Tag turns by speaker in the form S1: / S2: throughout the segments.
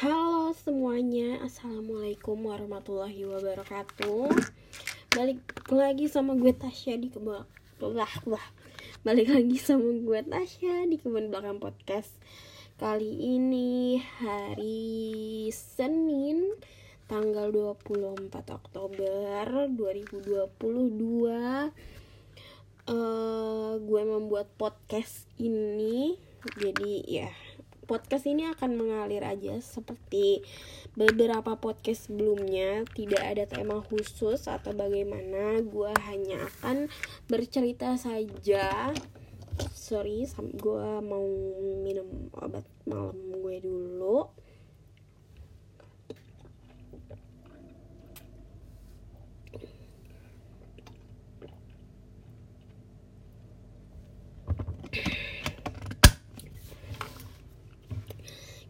S1: Halo semuanya, Assalamualaikum warahmatullahi wabarakatuh. Balik lagi sama gue Tasya di kebun Balik lagi sama gue Tasya di kebun belakang podcast. Kali ini hari Senin Tanggal 24 Oktober 2022 uh, Gue membuat podcast ini. Jadi ya podcast ini akan mengalir aja seperti beberapa podcast sebelumnya. Tidak ada tema khusus atau bagaimana. Gue hanya akan bercerita saja. Sorry gue mau minum obat malam gue dulu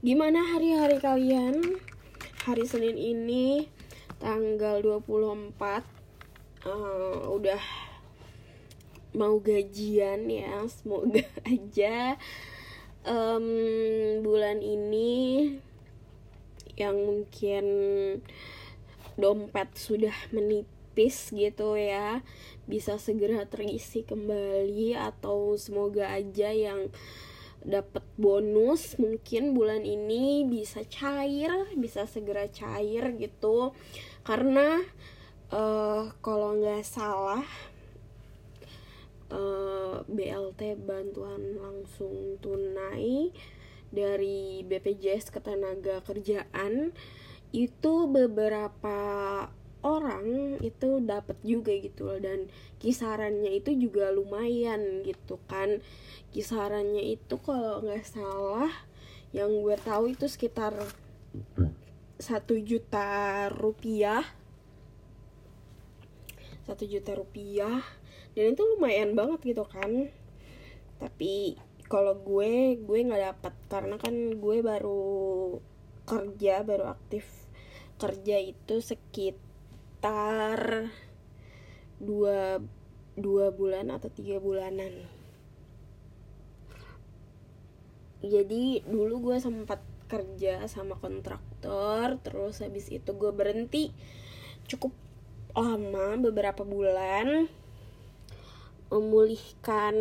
S1: Gimana hari-hari kalian? Hari Senin ini tanggal 24 uh, udah mau gajian ya. Semoga aja um, bulan ini yang mungkin dompet sudah menipis gitu ya bisa segera terisi kembali atau semoga aja yang dapat bonus mungkin bulan ini bisa cair bisa segera cair gitu. Karena uh, kalau nggak salah uh, eh, BLT bantuan langsung tunai dari BPJS Ketenaga Kerjaan itu beberapa orang itu dapat juga gitu loh. Dan kisarannya itu juga lumayan gitu kan. Kisarannya itu kalau nggak salah yang gue tahu itu sekitar satu juta rupiah. Satu juta rupiah. Dan itu lumayan banget gitu kan. Tapi kalau gue gue nggak dapat karena kan gue baru kerja baru aktif kerja itu sekitar dua dua bulan atau tiga bulanan. Jadi dulu gue sempat kerja sama kontraktor terus habis itu gue berhenti cukup lama beberapa bulan memulihkan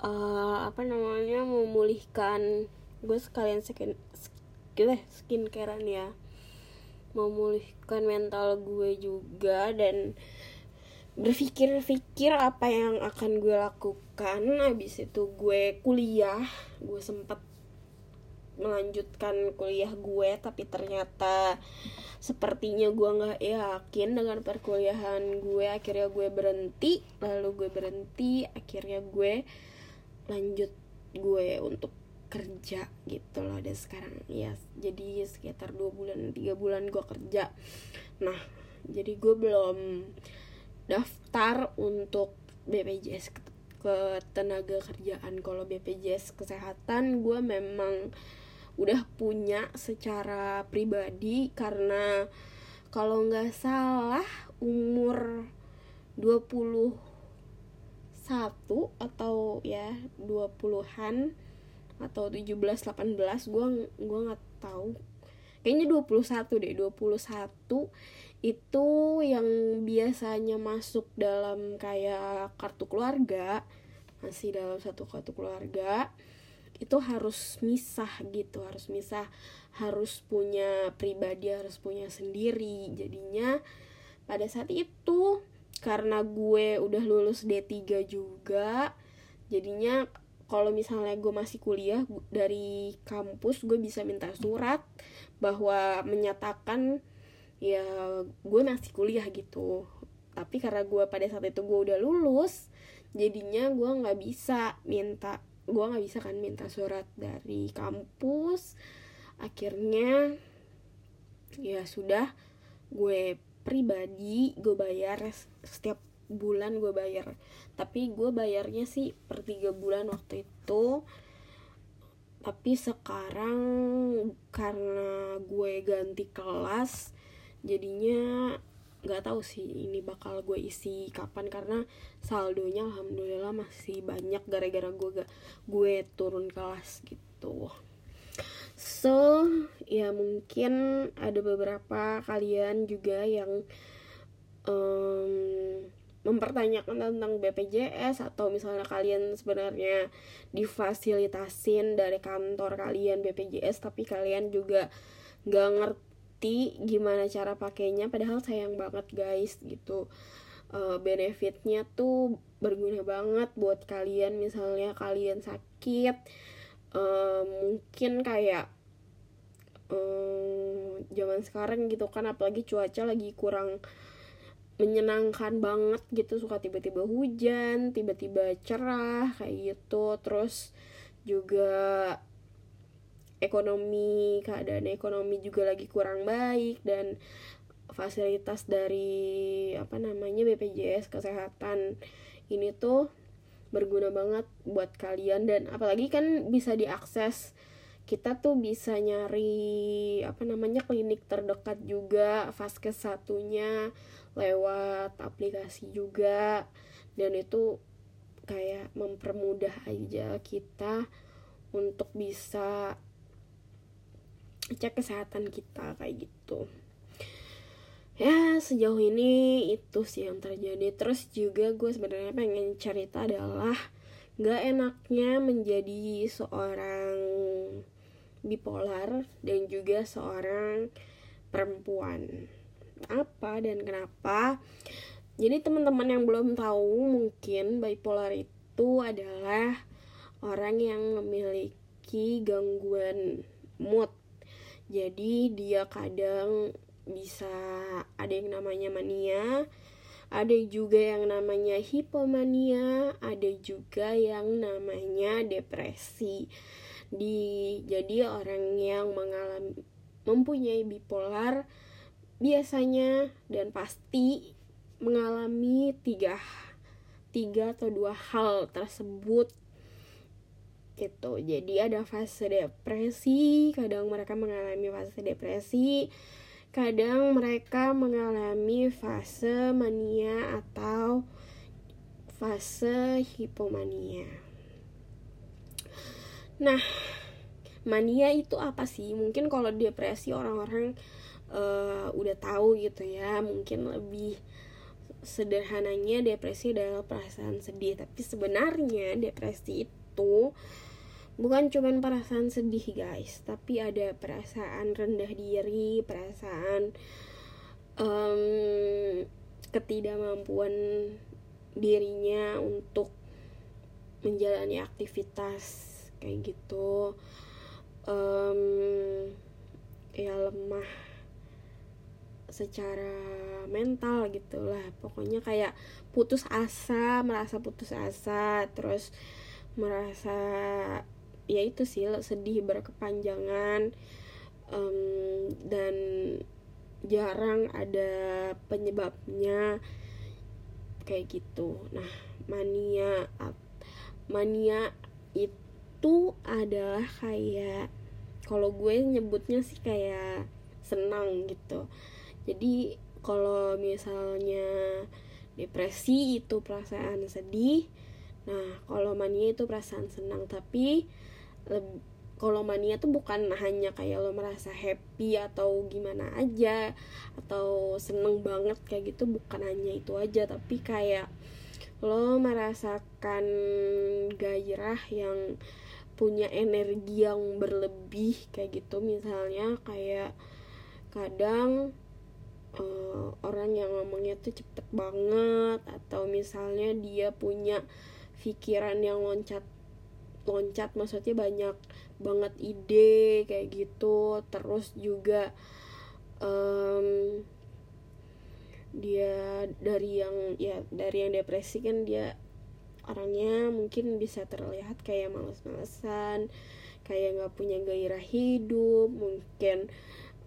S1: uh, apa namanya memulihkan gue sekalian skin skin skincarean ya memulihkan mental gue juga dan berpikir-pikir apa yang akan gue lakukan. Habis itu gue kuliah gue sempet melanjutkan kuliah gue tapi ternyata sepertinya gue nggak yakin dengan perkuliahan gue. Akhirnya gue berhenti lalu gue berhenti. Akhirnya gue lanjut gue untuk kerja gitu loh dan sekarang ya jadi sekitar dua bulan tiga bulan gue kerja. Nah jadi gue belum daftar untuk BPJS ketenaga kerjaan. Kalau BPJS kesehatan gue memang udah punya secara pribadi karena kalau nggak salah umur 21 atau ya 20-an atau 17 18 gue gue nggak tahu. Kayaknya 21 deh 21 itu yang biasanya masuk dalam kayak kartu keluarga masih dalam satu kartu keluarga itu harus misah gitu harus misah harus punya pribadi harus punya sendiri. Jadinya pada saat itu karena gue udah lulus D3 juga jadinya kalau misalnya gue masih kuliah dari kampus gue bisa minta surat bahwa menyatakan ya gue masih kuliah gitu. Tapi karena gue pada saat itu gue udah lulus jadinya gue nggak bisa minta gue nggak bisa kan minta surat dari kampus. Akhirnya ya sudah gue pribadi gue bayar setiap bulan gue bayar. Tapi gue bayarnya sih per tiga bulan waktu itu. Tapi sekarang karena gue ganti kelas jadinya nggak tahu sih ini bakal gue isi kapan. Karena saldonya alhamdulillah masih banyak gara-gara gue gak gue turun kelas gitu. So ya mungkin ada beberapa kalian juga yang um, mempertanyakan tentang BPJS atau misalnya kalian sebenarnya difasilitasin dari kantor kalian BPJS tapi kalian juga nggak ngerti gimana cara pakainya padahal sayang banget guys gitu. Uh, benefitnya tuh berguna banget buat kalian misalnya kalian sakit uh, mungkin kayak um, zaman sekarang gitu kan apalagi cuaca lagi kurang menyenangkan banget gitu. Suka tiba-tiba hujan tiba-tiba cerah kayak gitu. Terus juga ekonomi keadaan ekonomi juga lagi kurang baik dan fasilitas dari apa namanya BPJS kesehatan ini tuh berguna banget buat kalian. Dan apalagi kan bisa diakses kita tuh bisa nyari apa namanya klinik terdekat juga vaskes satunya lewat aplikasi juga. Dan itu kayak mempermudah aja kita untuk bisa cek kesehatan kita kayak gitu. Ya sejauh ini itu sih yang terjadi. Terus juga gue sebenarnya pengen cerita adalah gak enaknya menjadi seorang bipolar dan juga seorang perempuan. Apa dan kenapa? Jadi teman-teman yang belum tahu mungkin bipolar itu adalah orang yang memiliki gangguan mood. Jadi dia kadang bisa ada yang namanya mania ada juga yang namanya hipomania ada juga yang namanya depresi di jadi orang yang mengalami mempunyai bipolar biasanya dan pasti mengalami tiga tiga atau dua hal tersebut. Gitu. Jadi ada fase depresi kadang mereka mengalami fase depresi kadang mereka mengalami fase mania atau fase hipomania Nah, mania itu apa sih? Mungkin kalau depresi orang-orang uh, udah tahu gitu ya, mungkin lebih sederhananya depresi adalah perasaan sedih, tapi sebenarnya depresi itu bukan cuma perasaan sedih guys, tapi ada perasaan rendah diri, perasaan um, ketidakmampuan dirinya untuk menjalani aktivitas kayak gitu. Um, ya lemah secara mental gitulah. Pokoknya kayak putus asa merasa putus asa terus merasa ya itu sih sedih berkepanjangan. Um, dan jarang ada penyebabnya kayak gitu. Nah mania mania itu itu adalah kayak kalau gue nyebutnya sih kayak senang gitu. Jadi kalau misalnya depresi itu perasaan sedih nah kalau mania itu perasaan senang. Tapi kalau mania tuh bukan hanya kayak lo merasa happy atau gimana aja atau seneng banget kayak gitu bukan hanya itu aja. Tapi kayak lo merasakan gairah yang punya energi yang berlebih kayak gitu. Misalnya kayak kadang uh, orang yang ngomongnya tuh cepet banget atau misalnya dia punya pikiran yang loncat loncat maksudnya banyak banget ide kayak gitu. Terus juga um, dia dari yang ya dari yang depresi kan dia orangnya mungkin bisa terlihat kayak males-malesan kayak nggak punya gairah hidup mungkin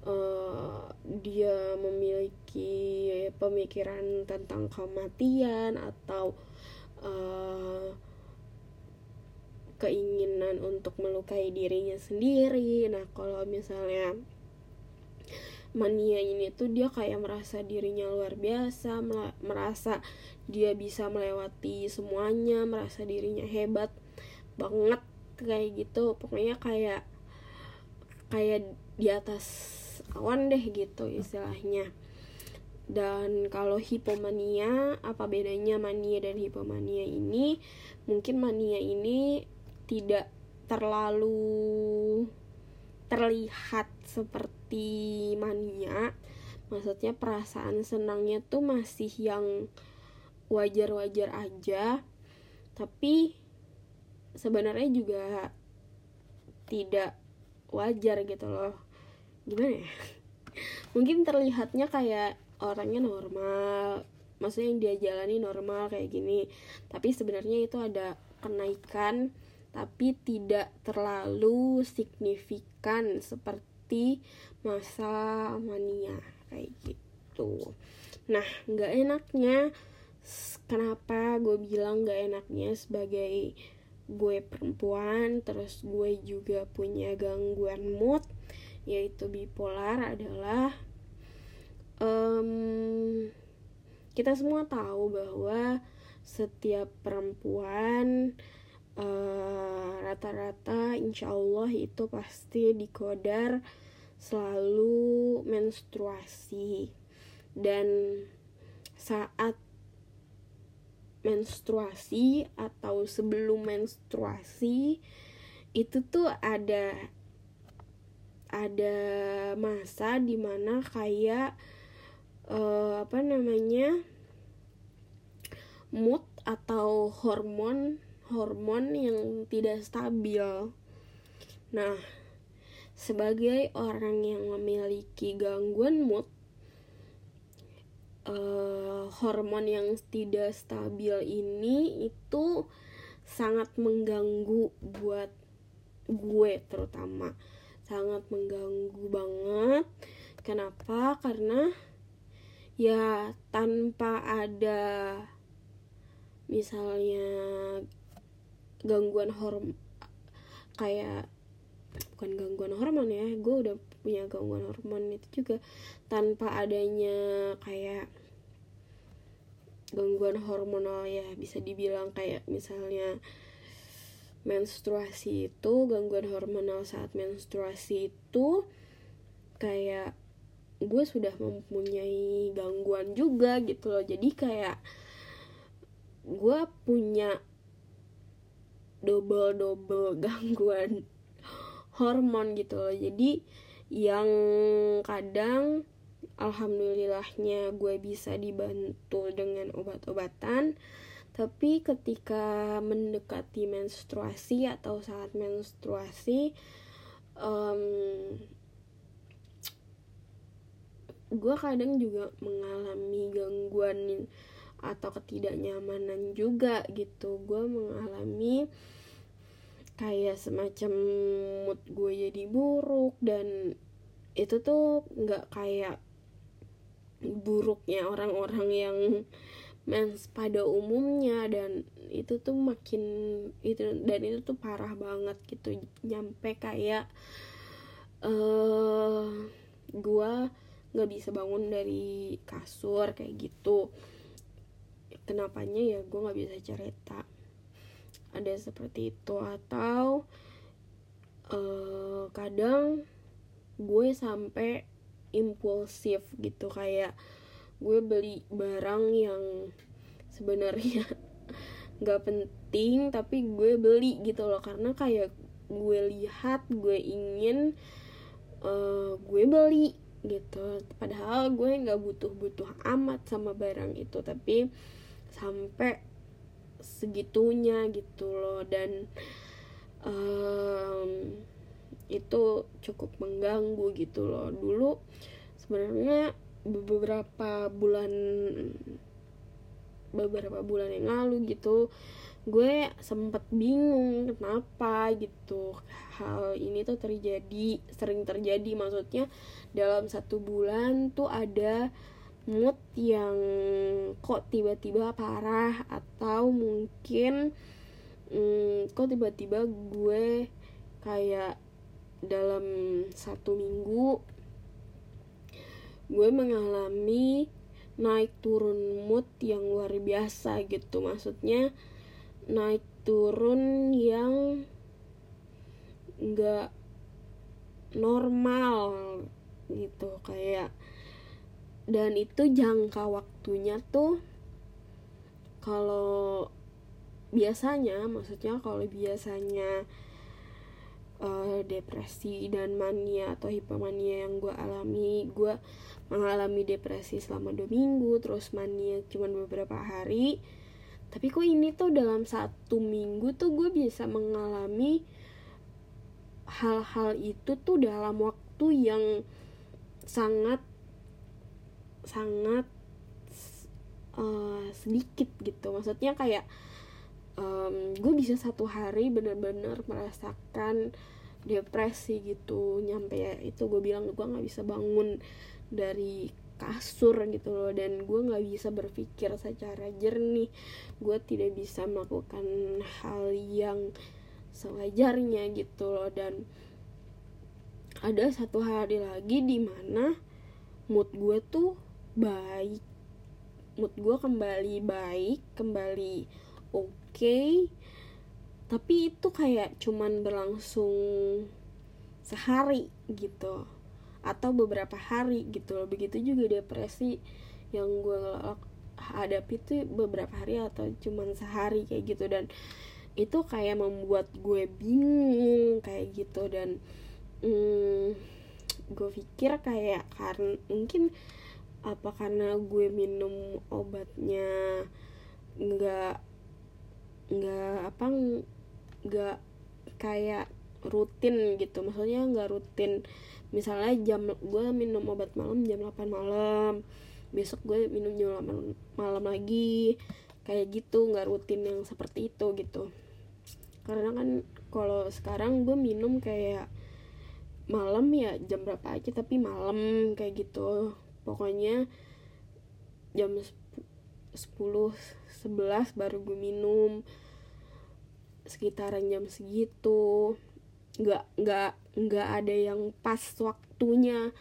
S1: uh, dia memiliki pemikiran tentang kematian atau uh, keinginan untuk melukai dirinya sendiri. Nah kalau misalnya mania ini tuh dia kayak merasa dirinya luar biasa merasa dia bisa melewati semuanya merasa dirinya hebat banget kayak gitu. Pokoknya kayak kayak di atas awan deh gitu istilahnya. Dan kalau hipomania apa bedanya mania dan hipomania ini? Mungkin mania ini tidak terlalu terlihat seperti mania. Maksudnya perasaan senangnya tuh masih yang wajar-wajar aja. Tapi sebenarnya juga tidak wajar gitu loh. Gimana ya? Mungkin terlihatnya kayak orangnya normal. Maksudnya yang dia jalani normal kayak gini. Tapi sebenarnya itu ada kenaikan tapi tidak terlalu signifikan seperti masa mania kayak gitu. Nah nggak enaknya kenapa gue bilang nggak enaknya sebagai gue perempuan terus gue juga punya gangguan mood yaitu bipolar adalah um, kita semua tahu bahwa setiap perempuan uh, rata-rata insya Allah itu pasti dikodar selalu menstruasi. Dan saat menstruasi atau sebelum menstruasi itu tuh ada ada masa di mana kayak uh, apa namanya mood atau hormon hormon yang tidak stabil. Nah, sebagai orang yang memiliki gangguan mood, uh, hormon yang tidak stabil ini itu sangat mengganggu buat gue terutama. Sangat mengganggu banget. Kenapa? Karena ya tanpa ada misalnya gangguan hormon kayak bukan gangguan hormon ya gue udah punya gangguan hormon itu juga tanpa adanya kayak gangguan hormonal ya bisa dibilang kayak misalnya menstruasi itu gangguan hormonal saat menstruasi itu kayak gue sudah mempunyai gangguan juga gitu loh. Jadi kayak gue punya double double gangguan hormon gitu loh. Jadi yang kadang alhamdulillahnya gue bisa dibantu dengan obat-obatan tapi ketika mendekati menstruasi atau saat menstruasi um, gue kadang juga mengalami gangguan atau ketidaknyamanan juga gitu. Gue mengalami kayak semacam mood gue jadi buruk dan itu tuh nggak kayak buruknya orang-orang yang mens pada umumnya dan itu tuh makin itu dan itu tuh parah banget gitu. Nyampe kayak uh, gua nggak bisa bangun dari kasur kayak gitu kenapanya ya gue nggak bisa cerita. Ada seperti itu. Atau uh, kadang gue sampai impulsif gitu. Kayak gue beli barang yang sebenarnya nggak penting tapi gue beli gitu loh. Karena kayak gue lihat gue ingin uh, gue beli gitu. Padahal gue nggak butuh butuh amat sama barang itu. Tapi sampai segitunya gitu loh. Dan um, itu cukup mengganggu gitu loh. Dulu sebenarnya beberapa bulan beberapa bulan yang lalu gitu gue sempet bingung kenapa gitu hal ini tuh terjadi sering terjadi. Maksudnya dalam satu bulan tuh ada mood yang kok tiba-tiba parah atau mungkin hmm, kok tiba-tiba gue kayak dalam satu minggu gue mengalami naik turun mood yang luar biasa gitu. Maksudnya naik turun yang nggak normal gitu. Kayak dan itu jangka waktunya tuh kalau biasanya maksudnya kalau biasanya uh, depresi dan mania atau hipomania yang gue alami gue mengalami depresi selama dua minggu terus mania cuma beberapa hari. Tapi kok ini tuh dalam satu minggu tuh gue bisa mengalami hal-hal itu tuh dalam waktu yang sangat sangat uh, sedikit gitu. Maksudnya kayak um, gue bisa satu hari bener-bener merasakan depresi gitu. Nyampe ya itu gue bilang gue nggak bisa bangun dari kasur gitu loh. Dan gue nggak bisa berpikir secara jernih. Gue tidak bisa melakukan hal yang sewajarnya gitu loh. Dan ada satu hari lagi di mana mood gue tuh baik. Mood gue kembali baik kembali oke. Okay, tapi itu kayak cuman berlangsung sehari gitu atau beberapa hari gitu loh. Begitu juga depresi yang gue hadapi itu beberapa hari atau cuman sehari kayak gitu. Dan itu kayak membuat gue bingung kayak gitu. Dan hmm, gue pikir kayak karena mungkin apa karena gue minum obatnya nggak nggak apa nggak kayak rutin gitu. Maksudnya nggak rutin. Misalnya jam gue minum obat malam jam 8 malam. Besok gue minum jam 8 malam lagi. Kayak gitu nggak rutin yang seperti itu gitu. Karena kan kalau sekarang gue minum kayak malam ya jam berapa aja tapi malam kayak gitu pokoknya jam 10 11 baru gue minum. Sekitaran jam segitu. Nggak nggak nggak ada yang pas waktunya.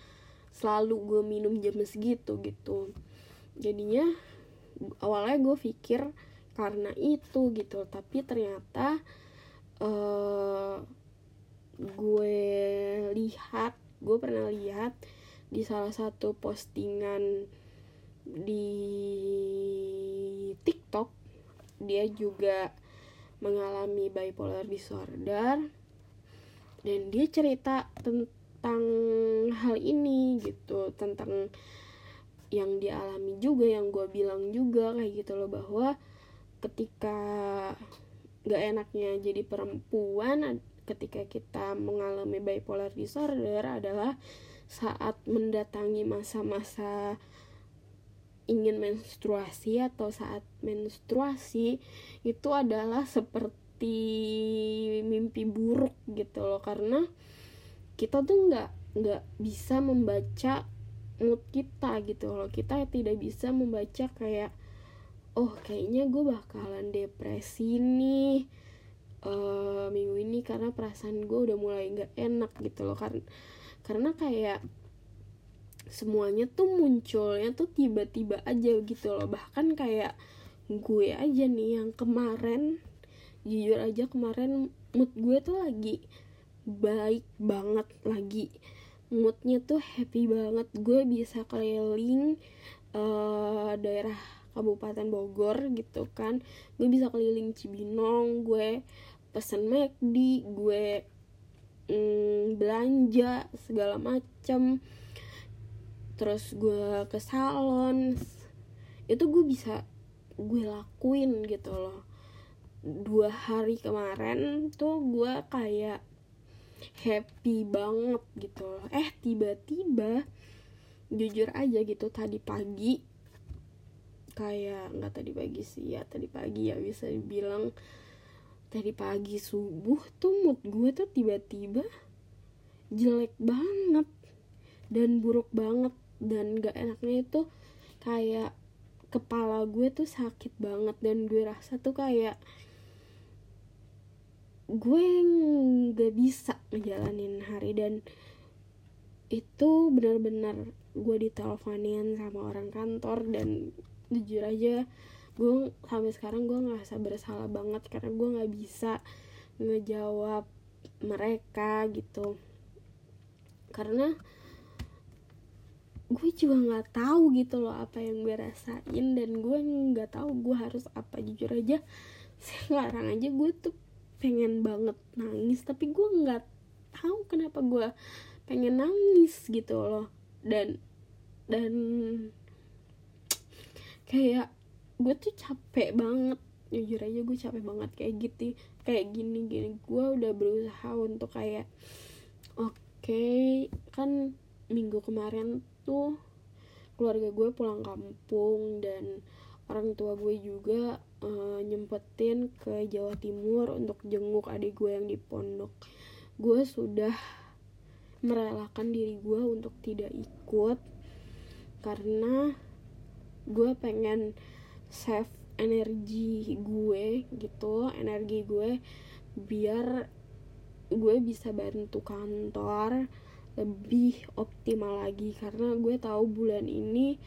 S1: Selalu gue minum jam segitu gitu. Jadinya awalnya gue pikir karena itu gitu. Tapi ternyata uh, gue lihat gue pernah lihat di salah satu postingan di TikTok dia juga mengalami bipolar disorder dan dia cerita tentang hal ini gitu tentang yang dialami juga yang gue bilang juga kayak gitu loh bahwa ketika gak enaknya jadi perempuan ketika kita mengalami bipolar disorder adalah saat mendatangi masa-masa ingin menstruasi atau saat menstruasi itu adalah seperti mimpi buruk gitu loh. Karena kita tuh nggak nggak bisa membaca mood kita gitu loh. Kita tidak bisa membaca kayak oh kayaknya gue bakalan depresi nih uh, minggu ini karena perasaan gue udah mulai nggak enak gitu loh. Karena karena kayak semuanya tuh munculnya tuh tiba-tiba aja gitu loh. Bahkan kayak gue aja nih yang kemarin jujur aja kemarin mood gue tuh lagi baik banget lagi moodnya tuh happy banget. Gue bisa keliling uh, daerah Kabupaten Bogor gitu kan. Gue bisa keliling Cibinong gue pesen McD gue mm, belanja segala macem. Terus gue ke salon itu gue bisa gue lakuin gitu loh. Dua hari kemarin tuh gue kayak happy banget gitu loh. Eh tiba-tiba jujur aja gitu tadi pagi kayak nggak tadi pagi sih ya tadi pagi ya bisa dibilang tadi pagi subuh tuh mood gue tuh tiba-tiba jelek banget dan buruk banget dan gak enaknya itu kayak kepala gue tuh sakit banget dan gue rasa tuh kayak gue nggak bisa ngejalanin hari dan itu benar-benar gue diteleponin sama orang kantor dan jujur aja gue sampai sekarang gue ngerasa bersalah banget karena gue nggak bisa ngejawab mereka gitu. Karena gue juga nggak tahu gitu loh apa yang gue rasain dan gue nggak tahu gue harus apa. Jujur aja sekarang aja gue tuh pengen banget nangis tapi gue nggak tahu kenapa gue pengen nangis gitu loh. Dan dan kayak gue tuh capek banget. Jujur aja gue capek banget kayak gitu kayak gini gini. Gue udah berusaha untuk kayak oke okay, kan minggu kemarin tuh keluarga gue pulang kampung dan orang tua gue juga uh, nyempetin ke Jawa Timur untuk jenguk adik gue yang di pondok. Gue sudah merelakan diri gue untuk tidak ikut karena gue pengen save energi gue gitu energi gue biar gue bisa bantu kantor lebih optimal lagi. Karena gue tahu bulan ini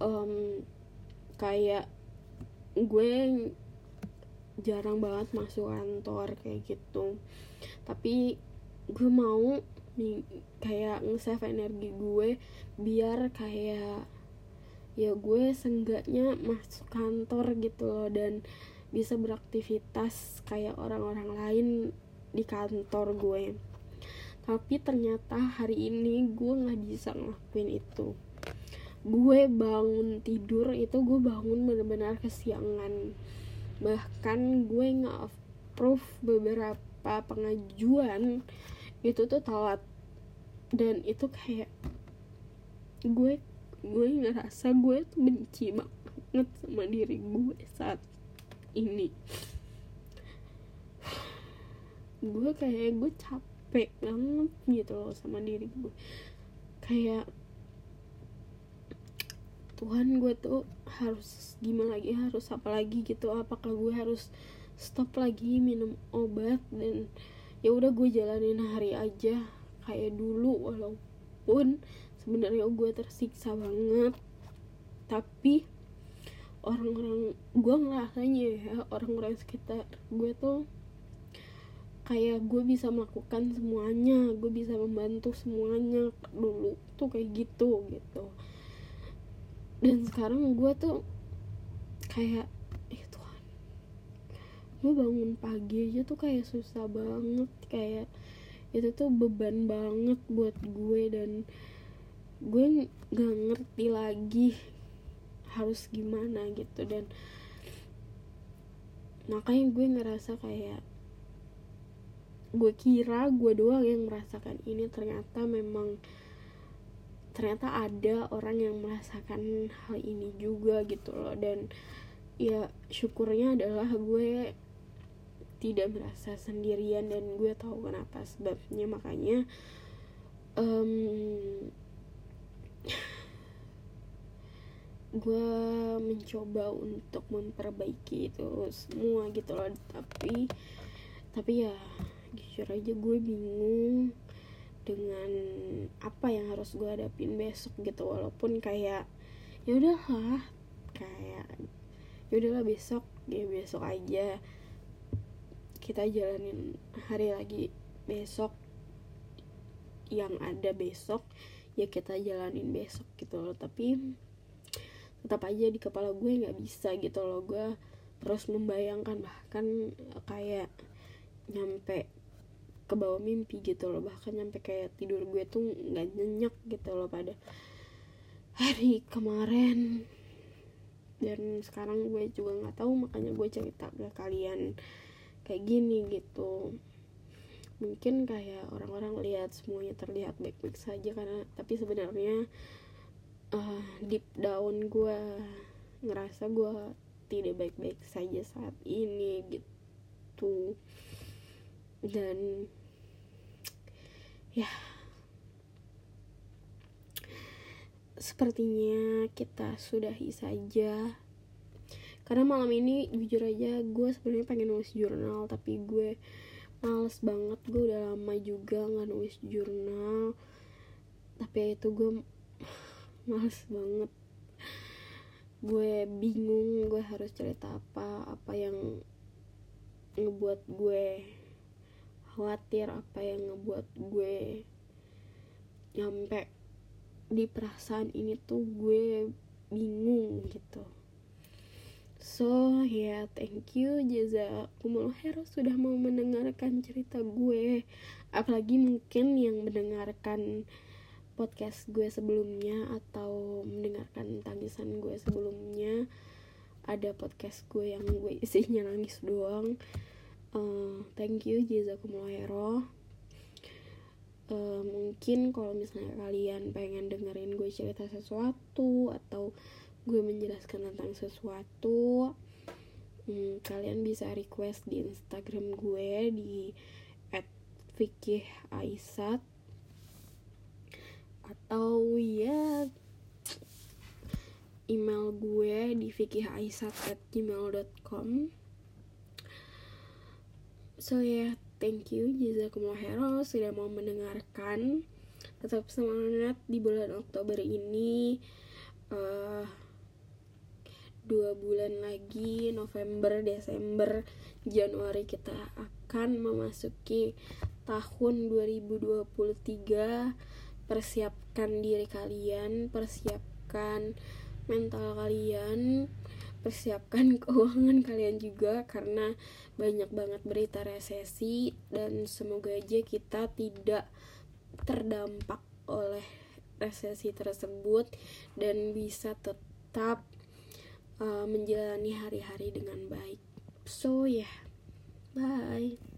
S1: um, kayak gue jarang banget masuk kantor kayak gitu. Tapi gue mau kayak nge-save energi gue biar kayak ya gue senggaknya masuk kantor gitu loh dan bisa beraktivitas kayak orang-orang lain di kantor gue. Tapi ternyata hari ini gue nggak bisa ngelakuin itu. Gue bangun tidur itu gue bangun benar-benar kesiangan. Bahkan gue nggak approve beberapa pengajuan itu tuh telat. Dan itu kayak gue gue ngerasa gue tuh benci banget sama diri gue saat ini. Gue kayak gue capek banget gitu loh sama diri gue. Kayak Tuhan gue tuh harus gimana lagi harus apa lagi gitu? Apakah gue harus stop lagi minum obat dan ya udah gue jalanin hari aja kayak dulu walaupun sebenarnya gue tersiksa banget. Tapi orang-orang gue ngerasanya ya orang-orang sekitar gue tuh kayak gue bisa melakukan semuanya gue bisa membantu semuanya. Dulu tuh kayak gitu gitu. Dan sekarang gue tuh kayak eh Tuhan gue bangun pagi aja tuh kayak susah banget kayak itu tuh beban banget buat gue dan gue gak ngerti lagi harus gimana gitu. Dan makanya gue ngerasa kayak gue kira gue doang yang merasakan ini. Ternyata memang ternyata ada orang yang merasakan hal ini juga gitu loh. Dan ya syukurnya adalah gue tidak merasa sendirian dan gue tahu kenapa sebabnya. Makanya um, gue mencoba untuk memperbaiki itu semua gitu loh tapi tapi ya jujur aja gue bingung dengan apa yang harus gue hadapin besok gitu walaupun kayak ya udahlah kayak ya udahlah besok ya besok aja kita jalanin hari lagi besok yang ada besok ya kita jalanin besok gitu loh. Tapi tetap aja di kepala gue nggak bisa gitu loh. Gue terus membayangkan bahkan kayak nyampe ke bawah mimpi gitu loh. Bahkan nyampe kayak tidur gue tuh nggak nyenyak gitu loh pada hari kemarin. Dan sekarang gue juga nggak tahu makanya gue cerita ke kalian kayak gini gitu mungkin kayak orang-orang lihat semuanya terlihat baik-baik saja karena tapi sebenarnya uh, deep down gue ngerasa gue tidak baik-baik saja saat ini gitu. Dan ya. Sepertinya kita sudahi saja. Karena malam ini jujur aja gue sebenarnya pengen nulis jurnal tapi gue males banget gue udah lama juga nggak nulis jurnal. Tapi ya itu gue males banget. Gue bingung gue harus cerita apa apa yang ngebuat gue khawatir apa yang ngebuat gue nyampe di perasaan ini tuh gue bingung gitu So ya yeah, thank you Jazakumullah Hero sudah mau mendengarkan cerita gue. Apalagi mungkin yang mendengarkan podcast gue sebelumnya Atau mendengarkan tangisan gue sebelumnya. Ada podcast gue yang gue isinya nangis doang. Uh, Thank you Jazakumullah Hero uh, Mungkin kalau misalnya kalian pengen dengerin gue cerita sesuatu Atau gue menjelaskan tentang sesuatu hmm, kalian bisa request di instagram gue di @fikih Aisat. Atau ya email gue di fikihaisat@gmail.com so ya yeah, thank you. Jazakumullah khairan. Sudah mau mendengarkan. Tetap semangat di bulan Oktober ini. Uh, dua bulan lagi November Desember Januari kita akan memasuki tahun 2023 persiapkan diri kalian persiapkan mental kalian persiapkan keuangan kalian juga karena banyak banget berita resesi dan semoga aja kita tidak terdampak oleh resesi tersebut dan bisa tetap uh, menjalani hari-hari dengan baik. So ya, yeah. bye.